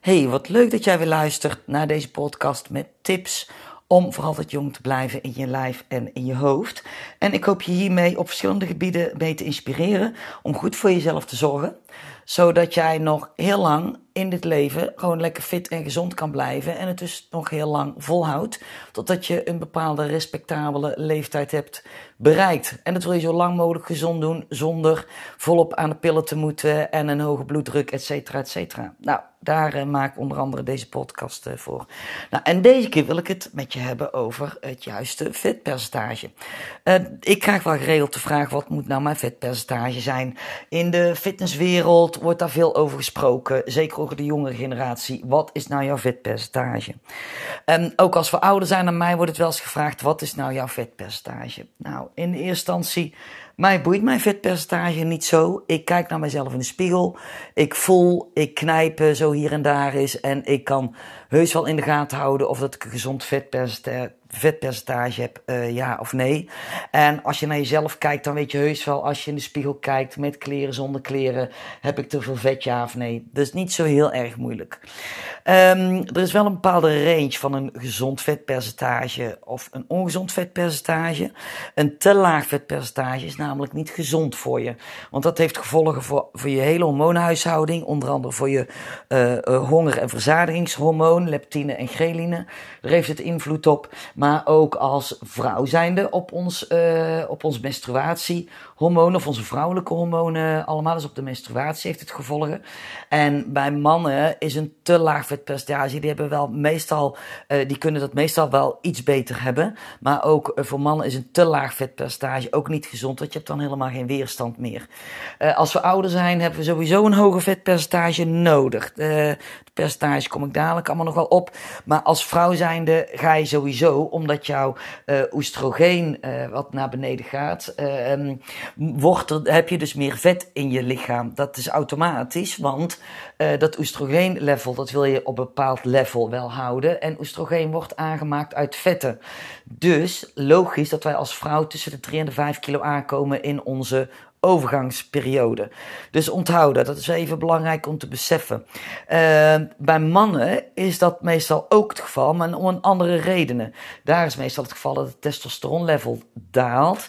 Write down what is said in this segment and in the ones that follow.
Hey, wat leuk dat jij weer luistert naar deze podcast met tips om voor altijd jong te blijven in je lijf en in je hoofd. En ik hoop je hiermee op verschillende gebieden mee te inspireren om goed voor jezelf te zorgen, zodat jij nog heel lang in dit leven gewoon lekker fit en gezond kan blijven en het dus nog heel lang volhoudt, totdat je een bepaalde respectabele leeftijd hebt bereikt. En dat wil je zo lang mogelijk gezond doen, zonder volop aan de pillen te moeten en een hoge bloeddruk, et cetera, et cetera. Nou, daar uh, maak ik onder andere deze podcast uh, voor. Nou, en deze keer wil ik het met je hebben over het juiste vetpercentage. Uh, ik krijg wel geregeld de vraag, wat moet nou mijn vetpercentage zijn? In de fitnesswereld wordt daar veel over gesproken, zeker over de jongere generatie. Wat is nou jouw vetpercentage? En ook als we ouder zijn dan mij wordt het wel eens gevraagd, wat is nou jouw vetpercentage? Nou, in de eerste instantie mij boeit mijn vetpercentage niet zo. Ik kijk naar mezelf in de spiegel. Ik voel, ik knijp zo hier en daar is. En ik kan heus wel in de gaten houden of dat ik een gezond vetpercentage vetpercentage heb, uh, ja of nee. En als je naar jezelf kijkt, dan weet je heus wel, als je in de spiegel kijkt, met kleren, zonder kleren, heb ik te veel vet, ja of nee. Is niet zo heel erg moeilijk. Um, er is wel een bepaalde range van een gezond vetpercentage of een ongezond vetpercentage. Een te laag vetpercentage is namelijk niet gezond voor je. Want dat heeft gevolgen voor, voor je hele hormoonhuishouding, onder andere voor je uh, uh, honger- en verzadigingshormoon, leptine en ghreline. Daar heeft het invloed op maar ook als vrouw zijnde op ons, uh, op ons menstruatiehormonen, of onze vrouwelijke hormonen allemaal. Dus op de menstruatie heeft het gevolgen. En bij mannen is een te laag vetpercentage, die hebben wel meestal, uh, die kunnen dat meestal wel iets beter hebben. Maar ook uh, voor mannen is een te laag vetpercentage ook niet gezond, want je hebt dan helemaal geen weerstand meer. als we ouder zijn, hebben we sowieso een hoger vetpercentage nodig. het percentage kom ik dadelijk allemaal nog wel op. Maar als vrouw zijnde ga je sowieso omdat jouw oestrogeen wat naar beneden gaat, uh, wordt heb je dus meer vet in je lichaam. Dat is automatisch, want dat oestrogeenlevel, dat wil je op een bepaald level wel houden. En oestrogeen wordt aangemaakt uit vetten. Dus logisch dat wij als vrouw tussen de 3 en de 5 kilo aankomen in onze overgangsperiode. Dus onthouden, dat is even belangrijk om te beseffen. Uh, bij mannen is dat meestal ook het geval, maar om een andere redenen. Daar is meestal het geval dat het testosteronlevel daalt.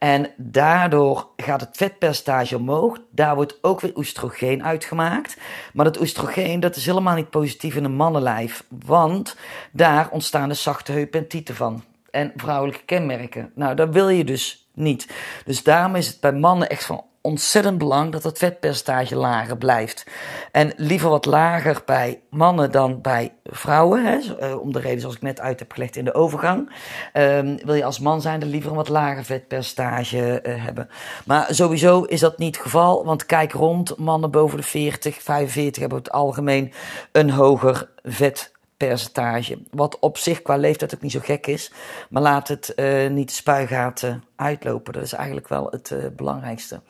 En daardoor gaat het vetpercentage omhoog. Daar wordt ook weer oestrogeen uitgemaakt. Maar dat oestrogeen dat is helemaal niet positief in een mannenlijf. Want daar ontstaan de zachte heupen en tieten van. En vrouwelijke kenmerken. Nou, dat wil je dus niet. Dus daarom is het bij mannen echt van ontzettend belang dat het vetpercentage lager blijft. En liever wat lager bij mannen dan bij vrouwen. Hè, eh, om de reden zoals ik net uit heb gelegd in de overgang. Um, wil je als man zijn, dan liever een wat lager vetpercentage uh, hebben. Maar sowieso is dat niet het geval. Want kijk rond, mannen boven de 40, 45 hebben het algemeen een hoger vet percentage. Wat op zich qua leeftijd ook niet zo gek is. Maar laat het uh, niet spuigaten uitlopen. Dat is eigenlijk wel het uh, belangrijkste.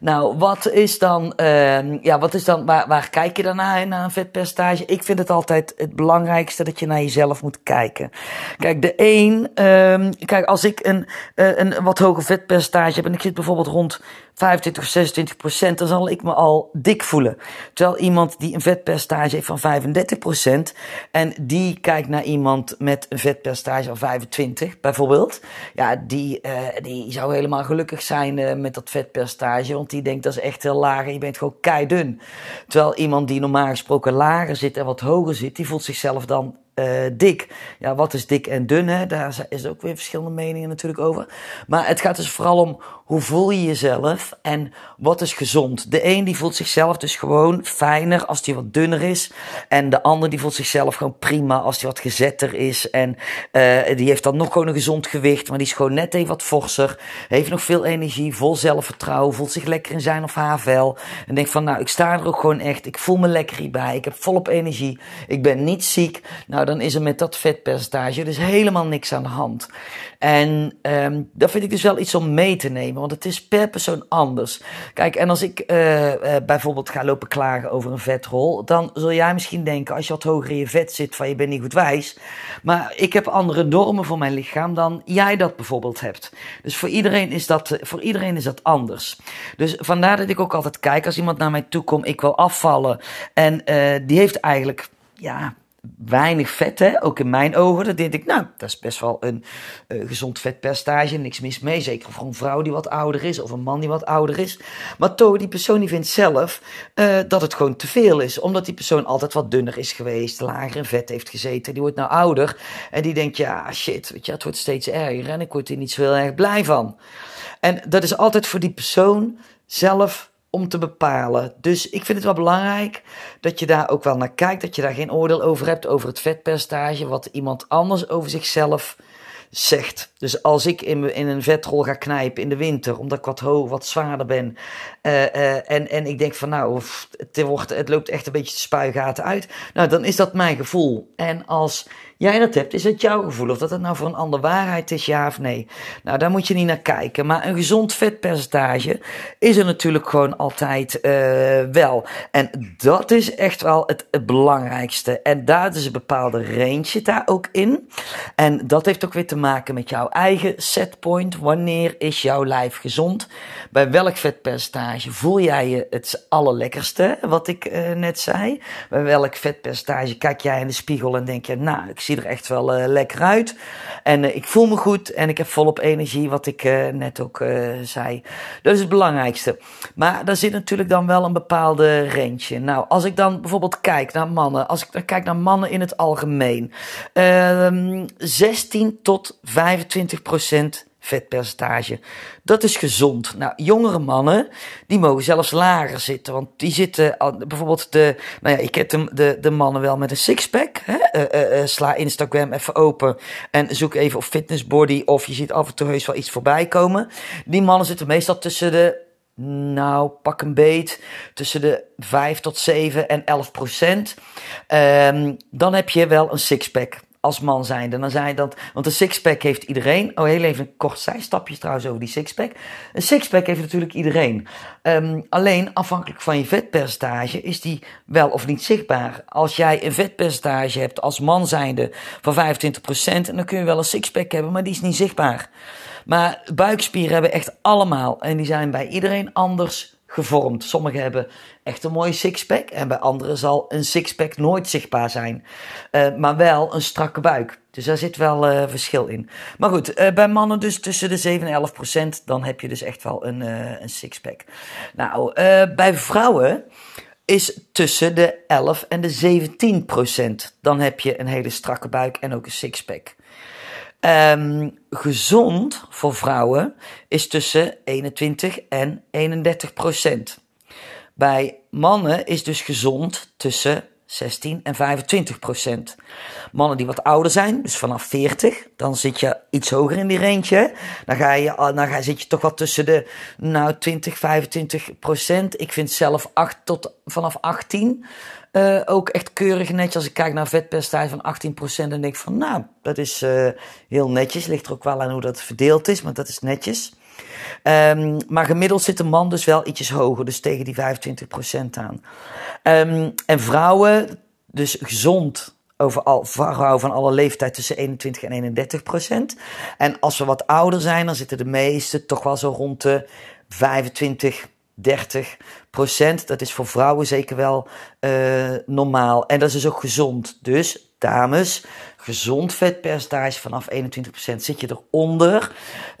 Nou, wat is dan, uh, ja, wat is dan, waar, waar kijk je dan naar, een vetpercentage? Ik vind het altijd het belangrijkste dat je naar jezelf moet kijken. Kijk, de een, uh, kijk, als ik een, uh, een wat hoger vetpercentage heb en ik zit bijvoorbeeld rond 25 of 26 procent, dan zal ik me al dik voelen. Terwijl iemand die een vetpercentage heeft van 35 procent en die kijkt naar iemand met een vetpercentage van 25 bijvoorbeeld, ja, die, uh, die zou helemaal gelukkig zijn uh, met dat vetpercentage, die denkt dat is echt heel laag en je bent gewoon keidun. Terwijl iemand die normaal gesproken lager zit en wat hoger zit, die voelt zichzelf dan uh, dik. Ja, wat is dik en dun? Hè? Daar is ook weer verschillende meningen natuurlijk over. Maar het gaat dus vooral om hoe voel je jezelf en wat is gezond. De een die voelt zichzelf dus gewoon fijner als die wat dunner is. En de ander die voelt zichzelf gewoon prima als die wat gezetter is. En uh, die heeft dan nog gewoon een gezond gewicht, maar die is gewoon net even wat forser. Heeft nog veel energie, vol zelfvertrouwen, voelt zich lekker in zijn of haar vel. En denkt van nou, ik sta er ook gewoon echt. Ik voel me lekker hierbij. Ik heb volop energie. Ik ben niet ziek. Nou, dan is er met dat vetpercentage dus helemaal niks aan de hand. En um, dat vind ik dus wel iets om mee te nemen. Want het is per persoon anders. Kijk, en als ik uh, uh, bijvoorbeeld ga lopen klagen over een vetrol, dan zul jij misschien denken, als je wat hoger in je vet zit, van je bent niet goed wijs. Maar ik heb andere normen voor mijn lichaam dan jij dat bijvoorbeeld hebt. Dus voor iedereen is dat, voor iedereen is dat anders. Dus vandaar dat ik ook altijd kijk, als iemand naar mij toe komt, ik wil afvallen. En die heeft eigenlijk, ja, weinig vet, hè? ook in mijn ogen. Dan denk ik, nou, dat is best wel een uh, gezond vetpercentage, niks mis mee. Zeker voor een vrouw die wat ouder is of een man die wat ouder is. Maar toch, die persoon die vindt zelf uh, dat het gewoon te veel is. Omdat die persoon altijd wat dunner is geweest, lager in vet heeft gezeten. Die wordt nou ouder en die denkt, ja, shit, weet je, het wordt steeds erger en ik word er niet zo heel erg blij van. En dat is altijd voor die persoon zelf om te bepalen. Dus ik vind het wel belangrijk dat je daar ook wel naar kijkt, dat je daar geen oordeel over hebt over het vetpercentage, wat iemand anders over zichzelf zegt. Dus als ik in, in een vetrol ga knijpen in de winter, omdat ik wat hoog, wat zwaarder ben, uh, uh, en, en ik denk van nou, het, wordt, het loopt echt een beetje de spuigaten uit, nou dan is dat mijn gevoel. En als jij dat hebt, is het jouw gevoel. Of dat het nou voor een ander waarheid is, ja of nee. Nou, daar moet je niet naar kijken. Maar een gezond vetpercentage is er natuurlijk gewoon altijd uh, wel. En dat is echt wel het, belangrijkste. En daar is een bepaalde range daar ook in. En dat heeft ook weer te maken met jouw eigen setpoint. Wanneer is jouw lijf gezond? Bij welk vetpercentage voel jij je het allerlekkerste? Wat ik uh, net zei. Bij welk vetpercentage kijk jij in de spiegel en denk je, nou, ik zie er echt wel uh, lekker uit. En uh, ik voel me goed en ik heb volop energie, wat ik uh, net ook zei. Dat is het belangrijkste. Maar daar zit natuurlijk dan wel een bepaalde range. Nou, als ik dan bijvoorbeeld kijk naar mannen, als ik dan kijk naar mannen in het algemeen, 16 ehm, tot 25 procent vetpercentage. Dat is gezond. Nou, jongere mannen, die mogen zelfs lager zitten. Want die zitten, bijvoorbeeld de, nou ja, ik heb de, de, de mannen wel met een sixpack. Uh, sla Instagram even open en zoek even op fitnessbody. Of je ziet af en toe heus wel iets voorbij komen. Die mannen zitten meestal tussen de nou, pak een beet. Tussen de 5 tot 7 en 11 procent. Um, dan heb je wel een sixpack als man zijnde. Dan zei dat, want een sixpack heeft iedereen. Oh, heel even een kort zijstapje trouwens over die sixpack. Een sixpack heeft natuurlijk iedereen. Um, alleen afhankelijk van je vetpercentage is die wel of niet zichtbaar. Als jij een vetpercentage hebt als man zijnde van 25%, dan kun je wel een sixpack hebben, maar die is niet zichtbaar. Maar buikspieren hebben echt allemaal en die zijn bij iedereen anders gevormd. Sommigen hebben echt een mooie sixpack en bij anderen zal een sixpack nooit zichtbaar zijn. Uh, maar wel een strakke buik. Dus daar zit wel uh, verschil in. Maar goed, uh, bij mannen dus tussen de 7 en 11 procent, dan heb je dus echt wel een, een sixpack. Nou, bij vrouwen is tussen de 11 en de 17 procent. Dan heb je een hele strakke buik en ook een sixpack. Um, gezond voor vrouwen is tussen 21 en 31 procent. Bij mannen is dus gezond tussen 16 en 25 procent. Mannen die wat ouder zijn, dus vanaf 40, dan zit je iets hoger in die range. Dan, ga je, dan ga, zit je toch wat tussen de nou, 20, 25 procent. Ik vind zelf 8 tot, vanaf 18 uh, ook echt keurig netjes. Als ik kijk naar vetpercentage van 18%, dan denk ik van, nou, dat is uh, heel netjes. Ligt er ook wel aan hoe dat verdeeld is, maar dat is netjes. Um, maar gemiddeld zit de man dus wel ietsjes hoger, dus tegen die 25% aan. Um, en vrouwen, dus gezond overal, vrouwen van alle leeftijd tussen 21 en 31 procent. En als we wat ouder zijn, dan zitten de meeste toch wel zo rond de 25 30 procent. Dat is voor vrouwen zeker wel uh, normaal. En dat is dus ook gezond. Dus, dames, gezond vetpercentage vanaf 21 procent. Zit je eronder,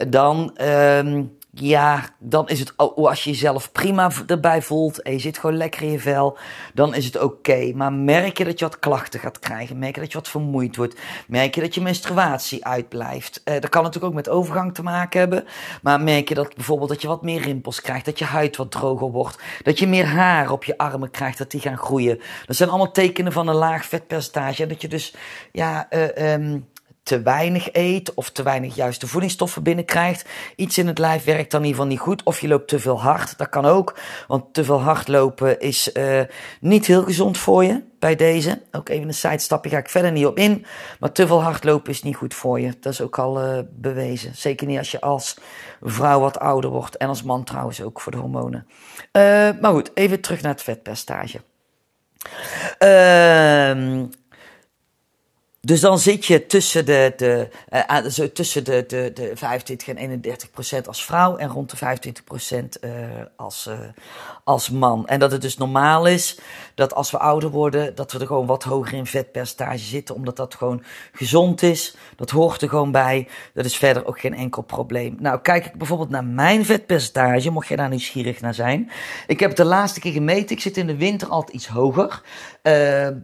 dan... Um, ja, dan is het, als je jezelf prima erbij voelt en je zit gewoon lekker in je vel, dan is het oké. Maar merk je dat je wat klachten gaat krijgen, merk je dat je wat vermoeid wordt, merk je dat je menstruatie uitblijft. Uh, dat kan natuurlijk ook met overgang te maken hebben, maar merk je dat bijvoorbeeld dat je wat meer rimpels krijgt, dat je huid wat droger wordt, dat je meer haar op je armen krijgt, dat die gaan groeien. Dat zijn allemaal tekenen van een laag vetpercentage en dat je dus, ja, uh, um, te weinig eet of te weinig juiste voedingsstoffen binnenkrijgt. Iets in het lijf werkt dan in ieder geval niet goed. Of je loopt te veel hard, dat kan ook. Want te veel hardlopen is uh, niet heel gezond voor je. bij deze. Ook even een sidestapje, ga ik verder niet op in. Maar te veel hardlopen is niet goed voor je. Dat is ook al uh, bewezen. Zeker niet als je als vrouw wat ouder wordt. En als man trouwens ook voor de hormonen. Uh, maar goed, even terug naar het vetpercentage. Ehm dus dan zit je tussen de, de, uh, tussen de, de, de 25 en 31 procent als vrouw en rond de 25 procent uh, als, als man. En dat het dus normaal is dat als we ouder worden, dat we er gewoon wat hoger in vetpercentage zitten, omdat dat gewoon gezond is. Dat hoort er gewoon bij. Dat is verder ook geen enkel probleem. Nou, kijk ik bijvoorbeeld naar mijn vetpercentage, mocht je daar nieuwsgierig naar zijn. Ik heb het de laatste keer gemeten. Ik zit in de winter altijd iets hoger.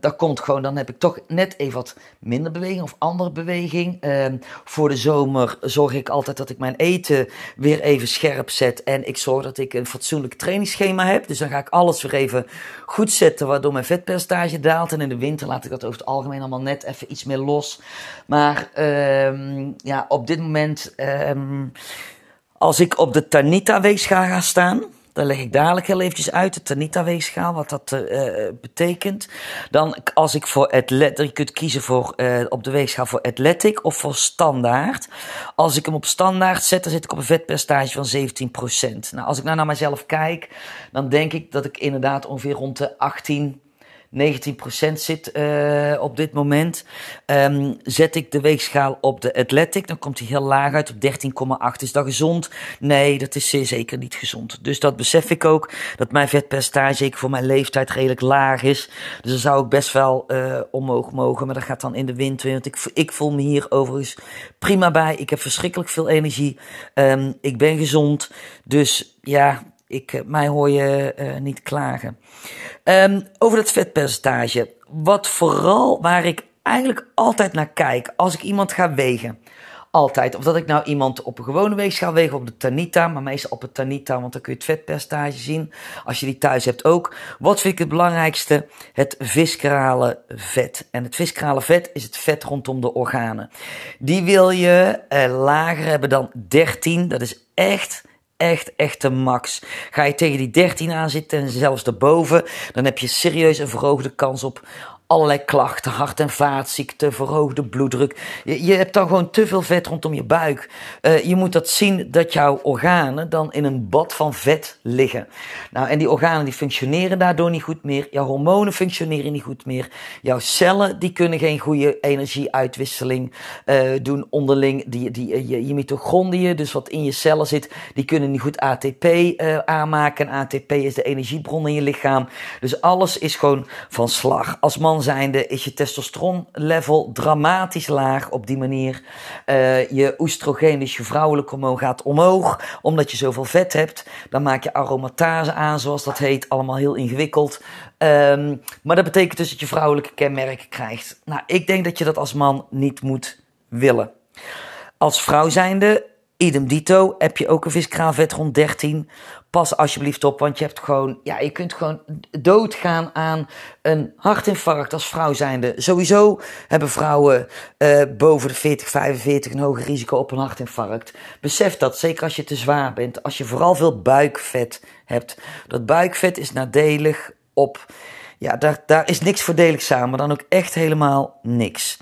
Dat komt gewoon, dan heb ik toch net even wat minder beweging of andere beweging. Uh, voor de zomer zorg ik altijd dat ik mijn eten weer even scherp zet. En ik zorg dat ik een fatsoenlijk trainingsschema heb. Dus dan ga ik alles weer even goed zetten, waardoor mijn vetpercentage daalt. En in de winter laat ik dat over het algemeen allemaal net even iets meer los. Maar uh, ja, op dit moment, um, als ik op de Tanita weegschaal ga staan dan leg ik dadelijk heel eventjes uit, de Tanita-weegschaal, wat dat uh, betekent. Dan, als ik voor athletic, je kunt kiezen voor, uh, op de weegschaal voor athletic of voor standaard. Als ik hem op standaard zet, dan zit ik op een vetpercentage van 17%. Nou, als ik nou naar mezelf kijk, dan denk ik dat ik inderdaad ongeveer rond de 18, 19% zit uh, op dit moment. Um, zet ik de weegschaal op de Athletic, dan komt hij heel laag uit op 13,8. Is dat gezond? Nee, dat is zeer zeker niet gezond. Dus dat besef ik ook, dat mijn vetpercentage voor mijn leeftijd redelijk laag is. Dus dan zou ik best wel uh, omhoog mogen, maar dat gaat dan in de wind. Want ik, ik voel me hier overigens prima bij. Ik heb verschrikkelijk veel energie. Um, ik ben gezond. Dus ja, ik, mij hoor je uh, niet klagen. Um, over het vetpercentage. Wat vooral waar ik eigenlijk altijd naar kijk als ik iemand ga wegen. Altijd. Of dat ik nou iemand op een gewone weegschaal weeg, op de Tanita, maar meestal op het Tanita, want dan kun je het vetpercentage zien. Als je die thuis hebt ook. Wat vind ik het belangrijkste? Het viscerale vet. En het viscerale vet is het vet rondom de organen. Die wil je uh, lager hebben dan 13. Dat is echt echt, echt de max. Ga je tegen die 13 aan zitten en zelfs daarboven, dan heb je serieus een verhoogde kans op allerlei klachten, hart- en vaatziekten, verhoogde bloeddruk. Je, je, hebt dan gewoon te veel vet rondom je buik. Uh, je moet dat zien dat jouw organen dan in een bad van vet liggen. Nou, en die organen die functioneren daardoor niet goed meer. Jouw hormonen functioneren niet goed meer. Jouw cellen die kunnen geen goede energieuitwisseling uh, doen onderling. Die, die, je, je mitochondriën, dus wat in je cellen zit, die kunnen niet goed ATP aanmaken. En ATP is de energiebron in je lichaam. Dus alles is gewoon van slag. Als man zijnde is je testosteronlevel dramatisch laag op die manier. Uh, je oestrogeen, dus je vrouwelijke hormoon, gaat omhoog omdat je zoveel vet hebt. Dan maak je aromatase aan, zoals dat heet. Allemaal heel ingewikkeld. Um, maar dat betekent dus dat je vrouwelijke kenmerken krijgt. Nou, ik denk dat je dat als man niet moet willen. Als vrouw zijnde Idem dito, heb je ook een viskraalvet rond 13. Pas alsjeblieft op, want je hebt gewoon, ja, je kunt gewoon doodgaan aan een hartinfarct als vrouw zijnde. Sowieso hebben vrouwen uh, boven de 40, 45 een hoger risico op een hartinfarct. Besef dat, zeker als je te zwaar bent, als je vooral veel buikvet hebt. Dat buikvet is nadelig op, ja, daar, daar is niks voordelig samen, dan ook echt helemaal niks.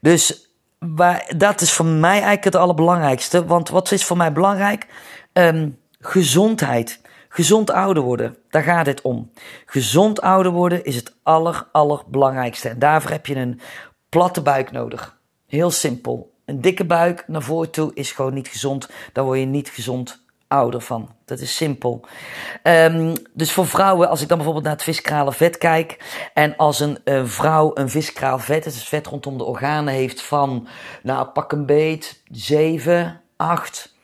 Dus maar dat is voor mij eigenlijk het allerbelangrijkste. Want wat is voor mij belangrijk? Um, gezondheid. Gezond ouder worden, daar gaat het om. Gezond ouder worden is het aller, allerbelangrijkste. En daarvoor heb je een platte buik nodig. Heel simpel. Een dikke buik naar voren toe is gewoon niet gezond. Daar word je niet gezond ouder van. Dat is simpel. Um, dus voor vrouwen, als ik dan bijvoorbeeld naar het viskrale vet kijk. En als een vrouw een viskraal vet, dus vet rondom de organen heeft van, nou pak een beet, 7, 8,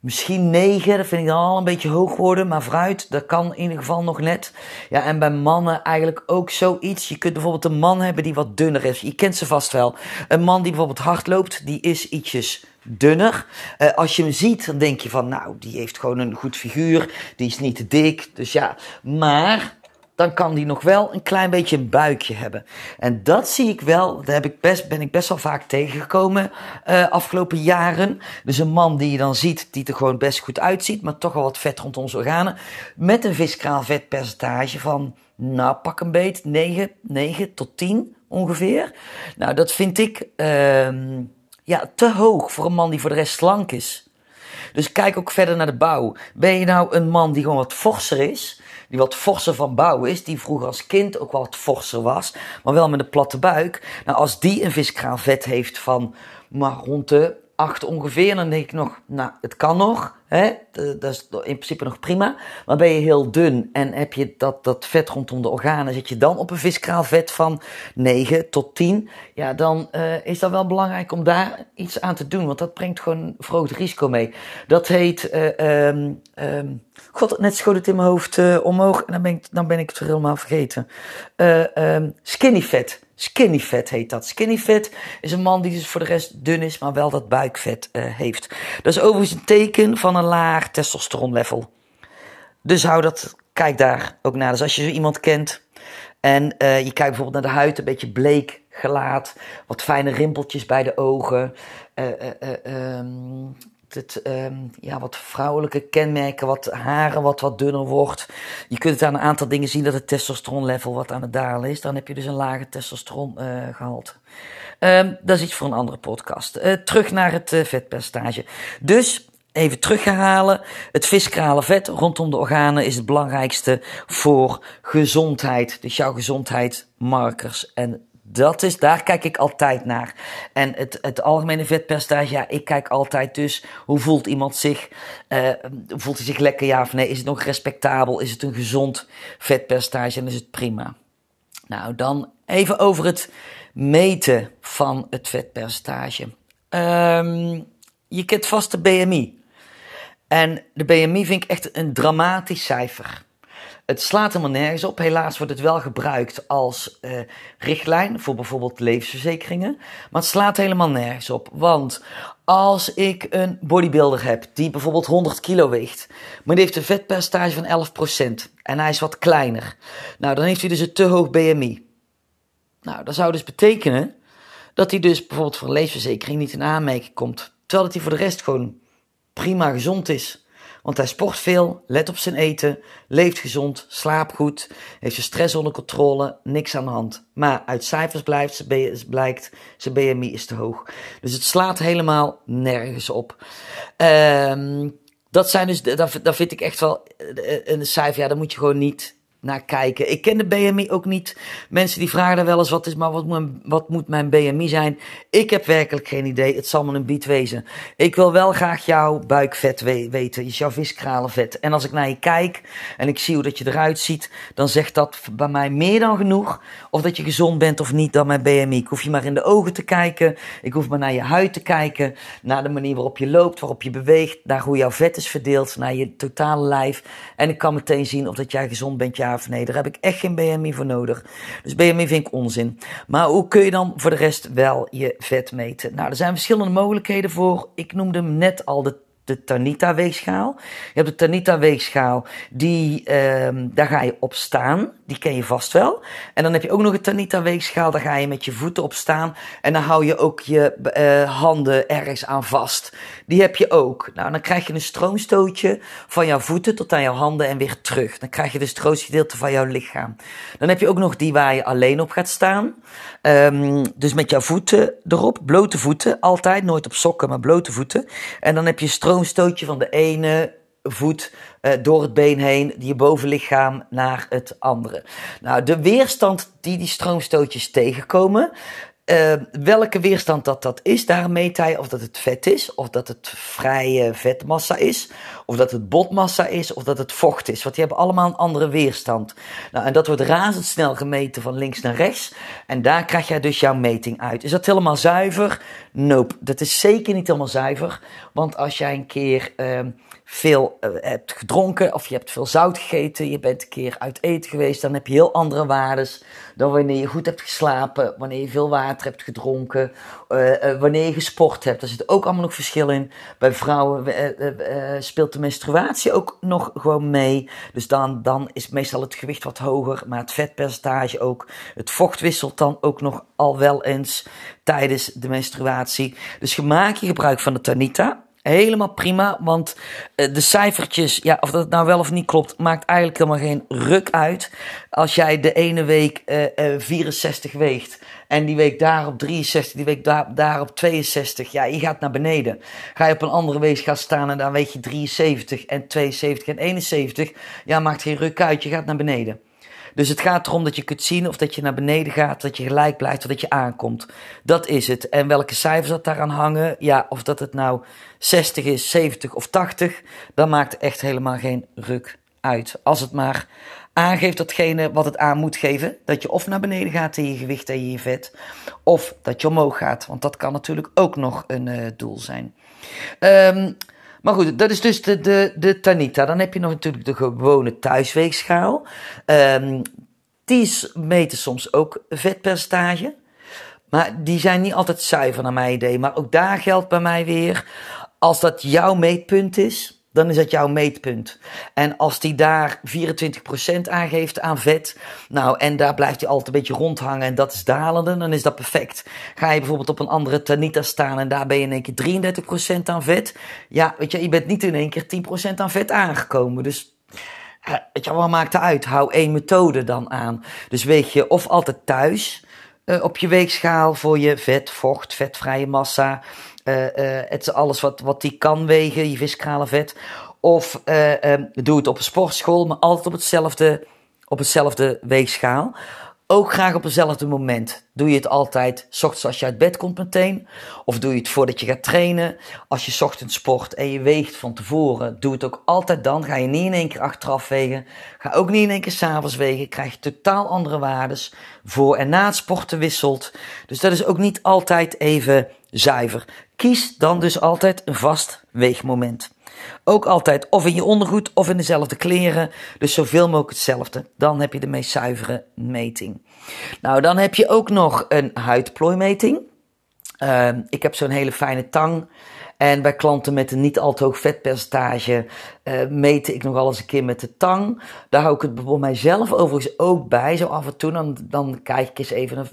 misschien 9. Dat vind ik dan al een beetje hoog worden. Maar fruit, dat kan in ieder geval nog net. Ja, en bij mannen eigenlijk ook zoiets. Je kunt bijvoorbeeld een man hebben die wat dunner is. Je kent ze vast wel. Een man die bijvoorbeeld hard loopt, die is ietsjes dunner. Uh, als je hem ziet, dan denk je van, nou, die heeft gewoon een goed figuur. Die is niet te dik. Dus ja, maar dan kan die nog wel een klein beetje een buikje hebben. En dat zie ik wel, daar heb ik best, ben ik best wel vaak tegengekomen uh, afgelopen jaren. Dus een man die je dan ziet, die er gewoon best goed uitziet, maar toch wel wat vet rond onze organen. Met een visceraal vetpercentage van, nou pak een beet, 9, 9 tot 10 ongeveer. Nou, dat vind ik uh, ja, te hoog voor een man die voor de rest slank is. Dus kijk ook verder naar de bouw. Ben je nou een man die gewoon wat forser is, die wat forser van bouw is, die vroeger als kind ook wat forser was, maar wel met een platte buik. Nou, als die een viskraal vet heeft van maar rond de 8 ongeveer, dan denk ik nog, nou, het kan nog. Hè? Dat is in principe nog prima. Maar ben je heel dun en heb je dat, dat vet rondom de organen, zit je dan op een viskraalvet van 9 tot 10, ja, dan uh, is dat wel belangrijk om daar iets aan te doen. Want dat brengt gewoon verhoogd risico mee. Dat heet, uh, um, um, god, net schoot het in mijn hoofd uh, omhoog en dan ben ik, dan ben ik het helemaal vergeten. Um, skinny fat. Skinny fat heet dat. Skinny fat is een man die dus voor de rest dun is, maar wel dat buikvet uh, heeft. Dat is overigens een teken van een laag testosteronlevel. Dus hou dat, kijk daar ook naar. Dus als je zo iemand kent en uh, je kijkt bijvoorbeeld naar de huid, een beetje bleek gelaat, wat fijne rimpeltjes bij de ogen, uh, um, het, um, ja, wat vrouwelijke kenmerken, wat haren wat wat dunner wordt. Je kunt het aan een aantal dingen zien dat het testosteronlevel wat aan het dalen is. Dan heb je dus een lage testosterongehalte. Uh, um, dat is iets voor een andere podcast. Uh, terug naar het uh, vetpercentage. Dus even terughalen. Het viscerale vet rondom de organen is het belangrijkste voor gezondheid. Dus jouw gezondheidsmarkers en dat is, daar kijk ik altijd naar. En het, het algemene vetpercentage, ja, ik kijk altijd dus hoe voelt iemand zich? Uh, voelt hij zich lekker ja of nee? Is het nog respectabel? Is het een gezond vetpercentage en is het prima? Nou, dan even over het meten van het vetpercentage. Um, je kent vast de BMI. En de BMI vind ik echt een dramatisch cijfer. Het slaat helemaal nergens op. Helaas wordt het wel gebruikt als uh, richtlijn voor bijvoorbeeld levensverzekeringen. Maar het slaat helemaal nergens op. Want als ik een bodybuilder heb die bijvoorbeeld 100 kilo weegt, maar die heeft een vetpercentage van 11% en hij is wat kleiner. Nou, dan heeft hij dus een te hoog BMI. Nou, dat zou dus betekenen dat hij dus bijvoorbeeld voor een levensverzekering niet in aanmerking komt. Terwijl dat hij voor de rest gewoon prima gezond is. Want hij sport veel, let op zijn eten, leeft gezond, slaapt goed, heeft zijn stress onder controle, niks aan de hand. Maar uit cijfers blijft, blijkt, zijn BMI is te hoog. Dus het slaat helemaal nergens op. Um, dat zijn dus, dat, vind ik echt wel een cijfer, ja, dat moet je gewoon niet naar kijken. Ik ken de BMI ook niet. Mensen die vragen daar wel eens wat is, maar wat moet, wat moet mijn BMI zijn? Ik heb werkelijk geen idee. Het zal me een bied wezen. Ik wil wel graag jouw buikvet we weten, jouw viskralenvet. En als ik naar je kijk en ik zie hoe dat je eruit ziet, dan zegt dat bij mij meer dan genoeg. Of dat je gezond bent of niet dan mijn BMI. Ik hoef je maar in de ogen te kijken. Ik hoef maar naar je huid te kijken. Naar de manier waarop je loopt, waarop je beweegt. Naar hoe jouw vet is verdeeld, naar je totale lijf. En ik kan meteen zien of dat jij gezond bent, ja of nee. Daar heb ik echt geen BMI voor nodig. Dus BMI vind ik onzin. Maar hoe kun je dan voor de rest wel je vet meten? Nou, er zijn verschillende mogelijkheden voor. Ik noemde hem net al de de Tanita-weegschaal. Je hebt de Tanita-weegschaal, die, um, daar ga je op staan. Die ken je vast wel. En dan heb je ook nog een Tanita-weegschaal, daar ga je met je voeten op staan. En dan hou je ook je uh, handen ergens aan vast. Die heb je ook. Nou, dan krijg je een stroomstootje van jouw voeten tot aan jouw handen en weer terug. Dan krijg je dus het grootste gedeelte van jouw lichaam. Dan heb je ook nog die waar je alleen op gaat staan. Um, dus met jouw voeten erop, blote voeten, altijd, nooit op sokken, maar blote voeten. En dan heb je stroom stroomstootje van de ene voet uh, door het been heen, je bovenlichaam naar het andere. Nou, de weerstand die die stroomstootjes tegenkomen, uh, welke weerstand dat dat is, daar meet hij of dat het vet is, of dat het vrije vetmassa is, of dat het botmassa is, of dat het vocht is. Want die hebben allemaal een andere weerstand. Nou, en dat wordt razendsnel gemeten van links naar rechts. En daar krijg jij dus jouw meting uit. Is dat helemaal zuiver? Nope, dat is zeker niet helemaal zuiver. Want als jij een keer uh, veel uh, hebt gedronken of je hebt veel zout gegeten, je bent een keer uit eten geweest, dan heb je heel andere waardes dan wanneer je goed hebt geslapen, wanneer je veel water hebt gedronken, uh, wanneer je gesport hebt. Daar zit ook allemaal nog verschil in. Bij vrouwen speelt de menstruatie ook nog gewoon mee. Dus dan, dan is meestal het gewicht wat hoger, maar het vetpercentage ook. Het vocht wisselt dan ook nog al wel eens tijdens de menstruatie. Dus maak je gebruik van de Tanita. Helemaal prima, want eh, de cijfertjes, ja, of dat nou wel of niet klopt, maakt eigenlijk helemaal geen ruk uit. Als jij de ene week uh, uh, 64 weegt en die week daarop 63, die week daar, daarop 62, ja, je gaat naar beneden. Ga je op een andere week staan en dan weet je 73 en 72 en 71, ja, maakt geen ruk uit, je gaat naar beneden. Dus het gaat erom dat je kunt zien of dat je naar beneden gaat, dat je gelijk blijft of dat je aankomt. Dat is het. En welke cijfers dat daaraan hangen, ja, of dat het nou 60 is, 70 of 80, dan maakt echt helemaal geen ruk uit. Als het maar aangeeft datgene wat het aan moet geven. Dat je of naar beneden gaat in je gewicht en je vet, of dat je omhoog gaat. Want dat kan natuurlijk ook nog een uh, doel zijn. Um, maar goed, dat is dus de, de, de Tanita. Dan heb je nog natuurlijk de gewone thuisweegschaal. Um, die meten soms ook vetpercentage. Maar die zijn niet altijd zuiver naar mijn idee. Maar ook daar geldt bij mij weer, als dat jouw meetpunt is, dan is dat jouw meetpunt. En als die daar 24% aangeeft aan vet, nou, en daar blijft hij altijd een beetje rondhangen en dat is dalende, dan is dat perfect. Ga je bijvoorbeeld op een andere Tanita staan en daar ben je in één keer 33% aan vet, ja, weet je, je bent niet in één keer 10% aan vet aangekomen. Dus weet je, wat maakt het uit? Hou één methode dan aan. Dus weeg je of altijd thuis uh, op je weegschaal voor je vet, vocht, vetvrije massa, het is alles wat, wat die kan wegen, je viskralenvet. Of uh, doe het op een sportschool, maar altijd op hetzelfde, op hetzelfde weegschaal. Ook graag op hetzelfde moment. Doe je het altijd s ochtends als je uit bed komt meteen? Of doe je het voordat je gaat trainen? Als je ochtends sport en je weegt van tevoren, doe het ook altijd dan. Ga je niet in één keer achteraf wegen. Ga ook niet in één keer s'avonds wegen. Krijg je totaal andere waardes. Voor en na het sporten wisselt. Dus dat is ook niet altijd even zuiver. Kies dan dus altijd een vast weegmoment. Ook altijd of in je ondergoed of in dezelfde kleren. Dus zoveel mogelijk hetzelfde. Dan heb je de meest zuivere meting. Nou, dan heb je ook nog een huidplooimeting. Uh, ik heb zo'n hele fijne tang. En bij klanten met een niet al te hoog vetpercentage uh, meet ik nog eens een keer met de tang. Daar hou ik het bij mijzelf overigens ook bij. Zo af en toe, dan, dan kijk ik eens even,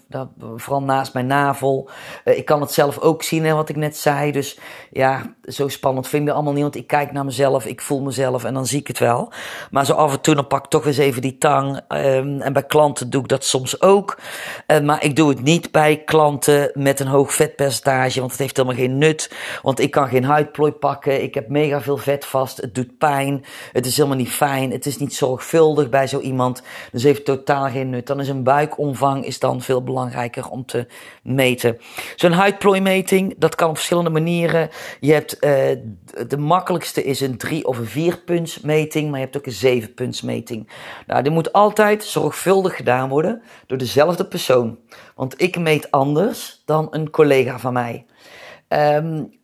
vooral naast mijn navel. Uh, ik kan het zelf ook zien, hè, wat ik net zei. Dus ja, zo spannend vind ik het allemaal niet. Want ik kijk naar mezelf, ik voel mezelf en dan zie ik het wel. Maar zo af en toe, dan pak ik toch eens even die tang. Um, en bij klanten doe ik dat soms ook. Uh, maar ik doe het niet bij klanten met een hoog vetpercentage. Want het heeft helemaal geen nut. Want ik kan geen huidplooi pakken. Ik heb mega veel vet vast. Het doet pijn. Het is helemaal niet fijn. Het is niet zorgvuldig bij zo iemand. Dus heeft totaal geen nut. Dan is een buikomvang is dan veel belangrijker om te meten. Zo'n huidplooimeting, dat kan op verschillende manieren. Je hebt uh, de makkelijkste is een 3 of een 4 puntsmeting, maar je hebt ook een 7 puntsmeting. Nou, die moet altijd zorgvuldig gedaan worden door dezelfde persoon. Want ik meet anders dan een collega van mij.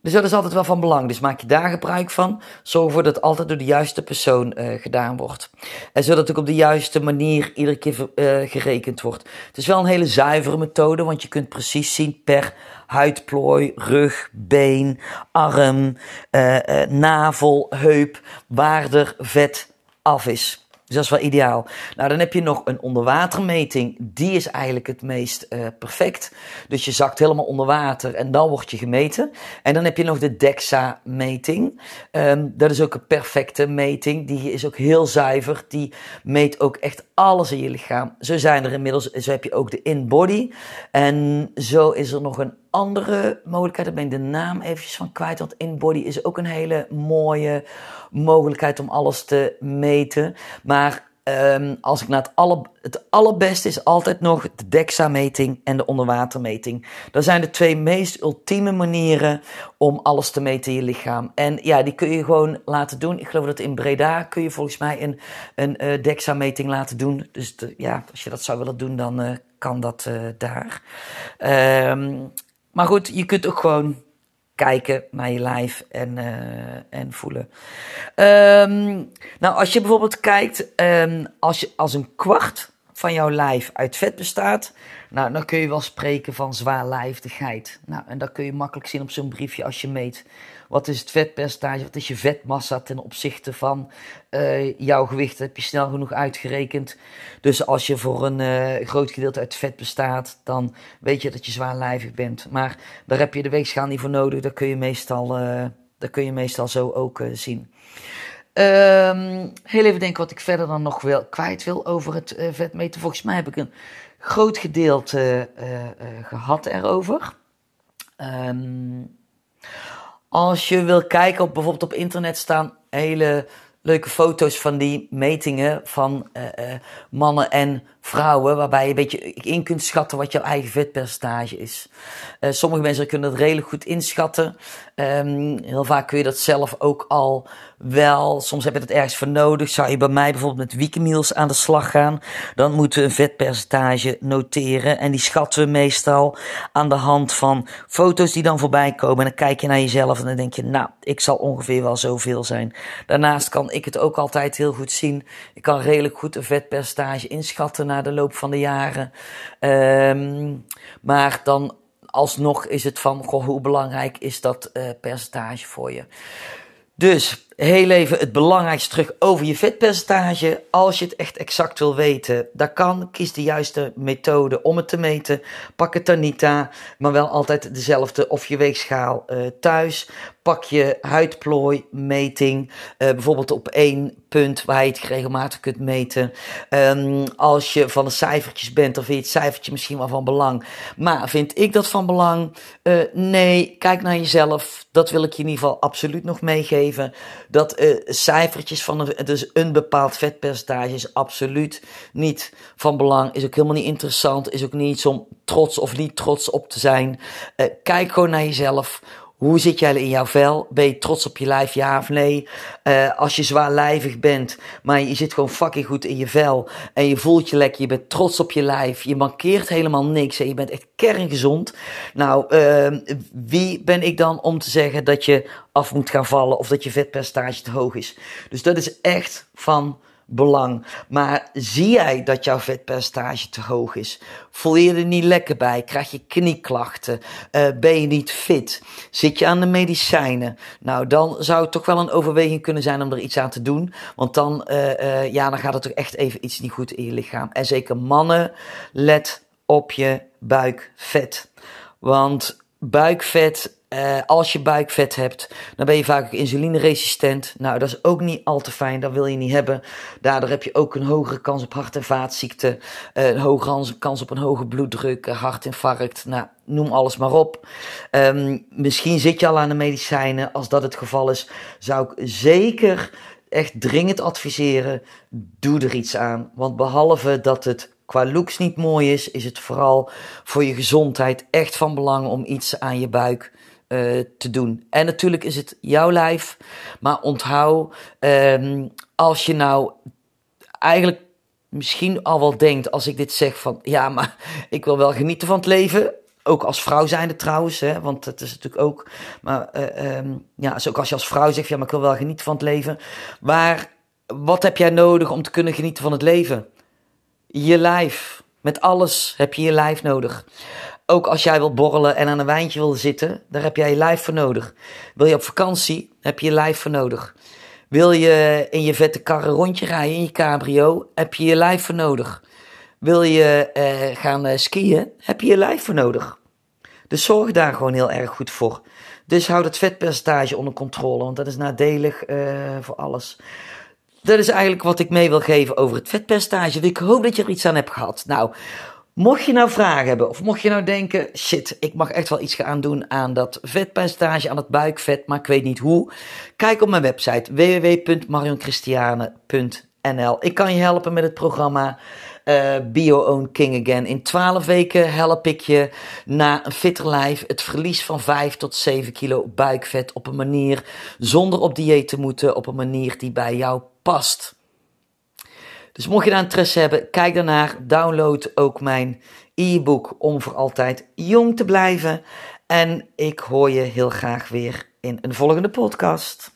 Dus dat is altijd wel van belang. Dus maak je daar gebruik van. Zorg ervoor dat het altijd door de juiste persoon uh, gedaan wordt. En zodat het ook op de juiste manier iedere keer uh, gerekend wordt. Het is wel een hele zuivere methode, want je kunt precies zien per huidplooi, rug, been, arm, uh, navel, heup, waar er vet af is. Dus dat is wel ideaal. Nou, dan heb je nog een onderwatermeting. Die is eigenlijk het meest uh, perfect. Dus je zakt helemaal onder water en dan word je gemeten. En dan heb je nog de DEXA-meting. Um, dat is ook een perfecte meting. Die is ook heel zuiver. Die meet ook echt alles in je lichaam. Zo zijn er inmiddels, zo heb je ook de in-body. En zo is er nog een andere mogelijkheid. Ben ik de naam eventjes van kwijt. Want in-body is ook een hele mooie mogelijkheid om alles te meten. Maar um, als ik naar het, alle, het allerbeste is altijd nog de DEXA-meting en de onderwatermeting. Dat zijn de twee meest ultieme manieren om alles te meten in je lichaam. En ja, die kun je gewoon laten doen. Ik geloof dat in Breda kun je volgens mij een, een uh, DEXA-meting laten doen. Dus ja, als je dat zou willen doen, dan uh, kan dat uh, daar. Um, maar goed, je kunt ook gewoon kijken naar je lijf en, uh, en voelen. Um, nou, als je bijvoorbeeld kijkt, um, als, je, als een kwart van jouw lijf uit vet bestaat, nou, dan kun je wel spreken van zwaarlijvigheid. Nou, en dat kun je makkelijk zien op zo'n briefje als je meet. Wat is het vetpercentage? Wat is je vetmassa ten opzichte van uh, jouw gewicht? Heb je snel genoeg uitgerekend. Dus als je voor een uh, groot gedeelte uit vet bestaat, dan weet je dat je zwaarlijvig bent. Maar daar heb je de weegschaal niet voor nodig. Dat kun je meestal, uh, kun je meestal zo ook zien. Um, heel even denken wat ik verder dan nog wil, kwijt wil over het vetmeten. Volgens mij heb ik een groot gedeelte uh, gehad erover. Um, als je wil kijken, op, bijvoorbeeld op internet staan hele leuke foto's van die metingen van mannen en vrouwen, waarbij je een beetje in kunt schatten wat jouw eigen vetpercentage is. Uh, sommige mensen kunnen het redelijk goed inschatten. Um, heel vaak kun je dat zelf ook al wel. Soms heb je het ergens voor nodig. Zou je bij mij bijvoorbeeld met weekmeals aan de slag gaan, dan moeten we een vetpercentage noteren. En die schatten we meestal aan de hand van foto's die dan voorbij komen. En dan kijk je naar jezelf en dan denk je, nou, ik zal ongeveer wel zoveel zijn. Daarnaast kan ik het ook altijd heel goed zien. Ik kan redelijk goed een vetpercentage inschatten de loop van de jaren. Um, maar dan alsnog is het van, goh, hoe belangrijk is dat uh, percentage voor je? Dus heel even het belangrijkste terug over je vetpercentage. Als je het echt exact wil weten, dat kan. Kies de juiste methode om het te meten. Pak het aan, maar wel altijd dezelfde of je weegschaal uh, thuis. Pak je huidplooi meting, uh, bijvoorbeeld op één punt waar je het regelmatig kunt meten. Um, als je van de cijfertjes bent, dan vind je het cijfertje misschien wel van belang. Maar vind ik dat van belang? Uh, nee, kijk naar jezelf. Dat wil ik je in ieder geval absoluut nog meegeven dat uh, cijfertjes van een, dus een bepaald vetpercentage is absoluut niet van belang. Is ook helemaal niet interessant. Is ook niet om trots of niet trots op te zijn. Uh, kijk gewoon naar jezelf. Hoe zit jij in jouw vel? Ben je trots op je lijf, ja of nee? Uh, als je zwaarlijvig bent, maar je zit gewoon fucking goed in je vel en je voelt je lekker, je bent trots op je lijf, je mankeert helemaal niks en je bent echt kerngezond. Nou, uh, wie ben ik dan om te zeggen dat je af moet gaan vallen of dat je vetpercentage te hoog is? Dus dat is echt van belang. Maar zie jij dat jouw vetpercentage te hoog is? Voel je er niet lekker bij? Krijg je knieklachten? Uh, ben je niet fit? Zit je aan de medicijnen? Nou, dan zou het toch wel een overweging kunnen zijn om er iets aan te doen. Want dan, uh, uh, ja, dan gaat het toch echt even iets niet goed in je lichaam. En zeker mannen, let op je buikvet. Want buikvet uh, als je buikvet hebt, dan ben je vaak insulineresistent. Nou, dat is ook niet al te fijn, dat wil je niet hebben. Daardoor heb je ook een hogere kans op hart- en vaatziekten, uh, een hogere kans op een hoge bloeddruk, hartinfarct, nou, noem alles maar op. Um, misschien zit je al aan de medicijnen. Als dat het geval is, zou ik zeker echt dringend adviseren, doe er iets aan. Want behalve dat het qua looks niet mooi is, is het vooral voor je gezondheid echt van belang om iets aan je buik uh, te doen. En natuurlijk is het jouw lijf, maar onthoud, um, als je nou eigenlijk misschien al wel denkt, als ik dit zeg van, ja, maar ik wil wel genieten van het leven. Ook als vrouw zijnde trouwens, hè, want het is natuurlijk ook, maar uh, um, ja, dus ook als je als vrouw zegt, ja, maar ik wil wel genieten van het leven. Maar wat heb jij nodig om te kunnen genieten van het leven? Je lijf. Met alles heb je je lijf nodig. Ook als jij wilt borrelen en aan een wijntje wil zitten, daar heb jij je lijf voor nodig. Wil je op vakantie, heb je je lijf voor nodig. Wil je in je vette kar rondje rijden in je cabrio, heb je je lijf voor nodig. Wil je uh, gaan uh, skiën, heb je je lijf voor nodig. Dus zorg daar gewoon heel erg goed voor. Dus houd het vetpercentage onder controle, want dat is nadelig uh, voor alles. Dat is eigenlijk wat ik mee wil geven over het vetpercentage. Ik hoop dat je er iets aan hebt gehad. Nou, Mocht je nou vragen hebben, of mocht je nou denken: shit, ik mag echt wel iets gaan doen aan dat vetpercentage, aan het buikvet, maar ik weet niet hoe. Kijk op mijn website www.marionchristiane.nl. Ik kan je helpen met het programma uh, Bio Own King Again. In 12 weken help ik je naar een fitter lijf, het verlies van 5 tot 7 kilo buikvet op een manier zonder op dieet te moeten, op een manier die bij jou past. Dus mocht je daar interesse hebben, kijk daarnaar. Download ook mijn e-book om voor altijd jong te blijven. En ik hoor je heel graag weer in een volgende podcast.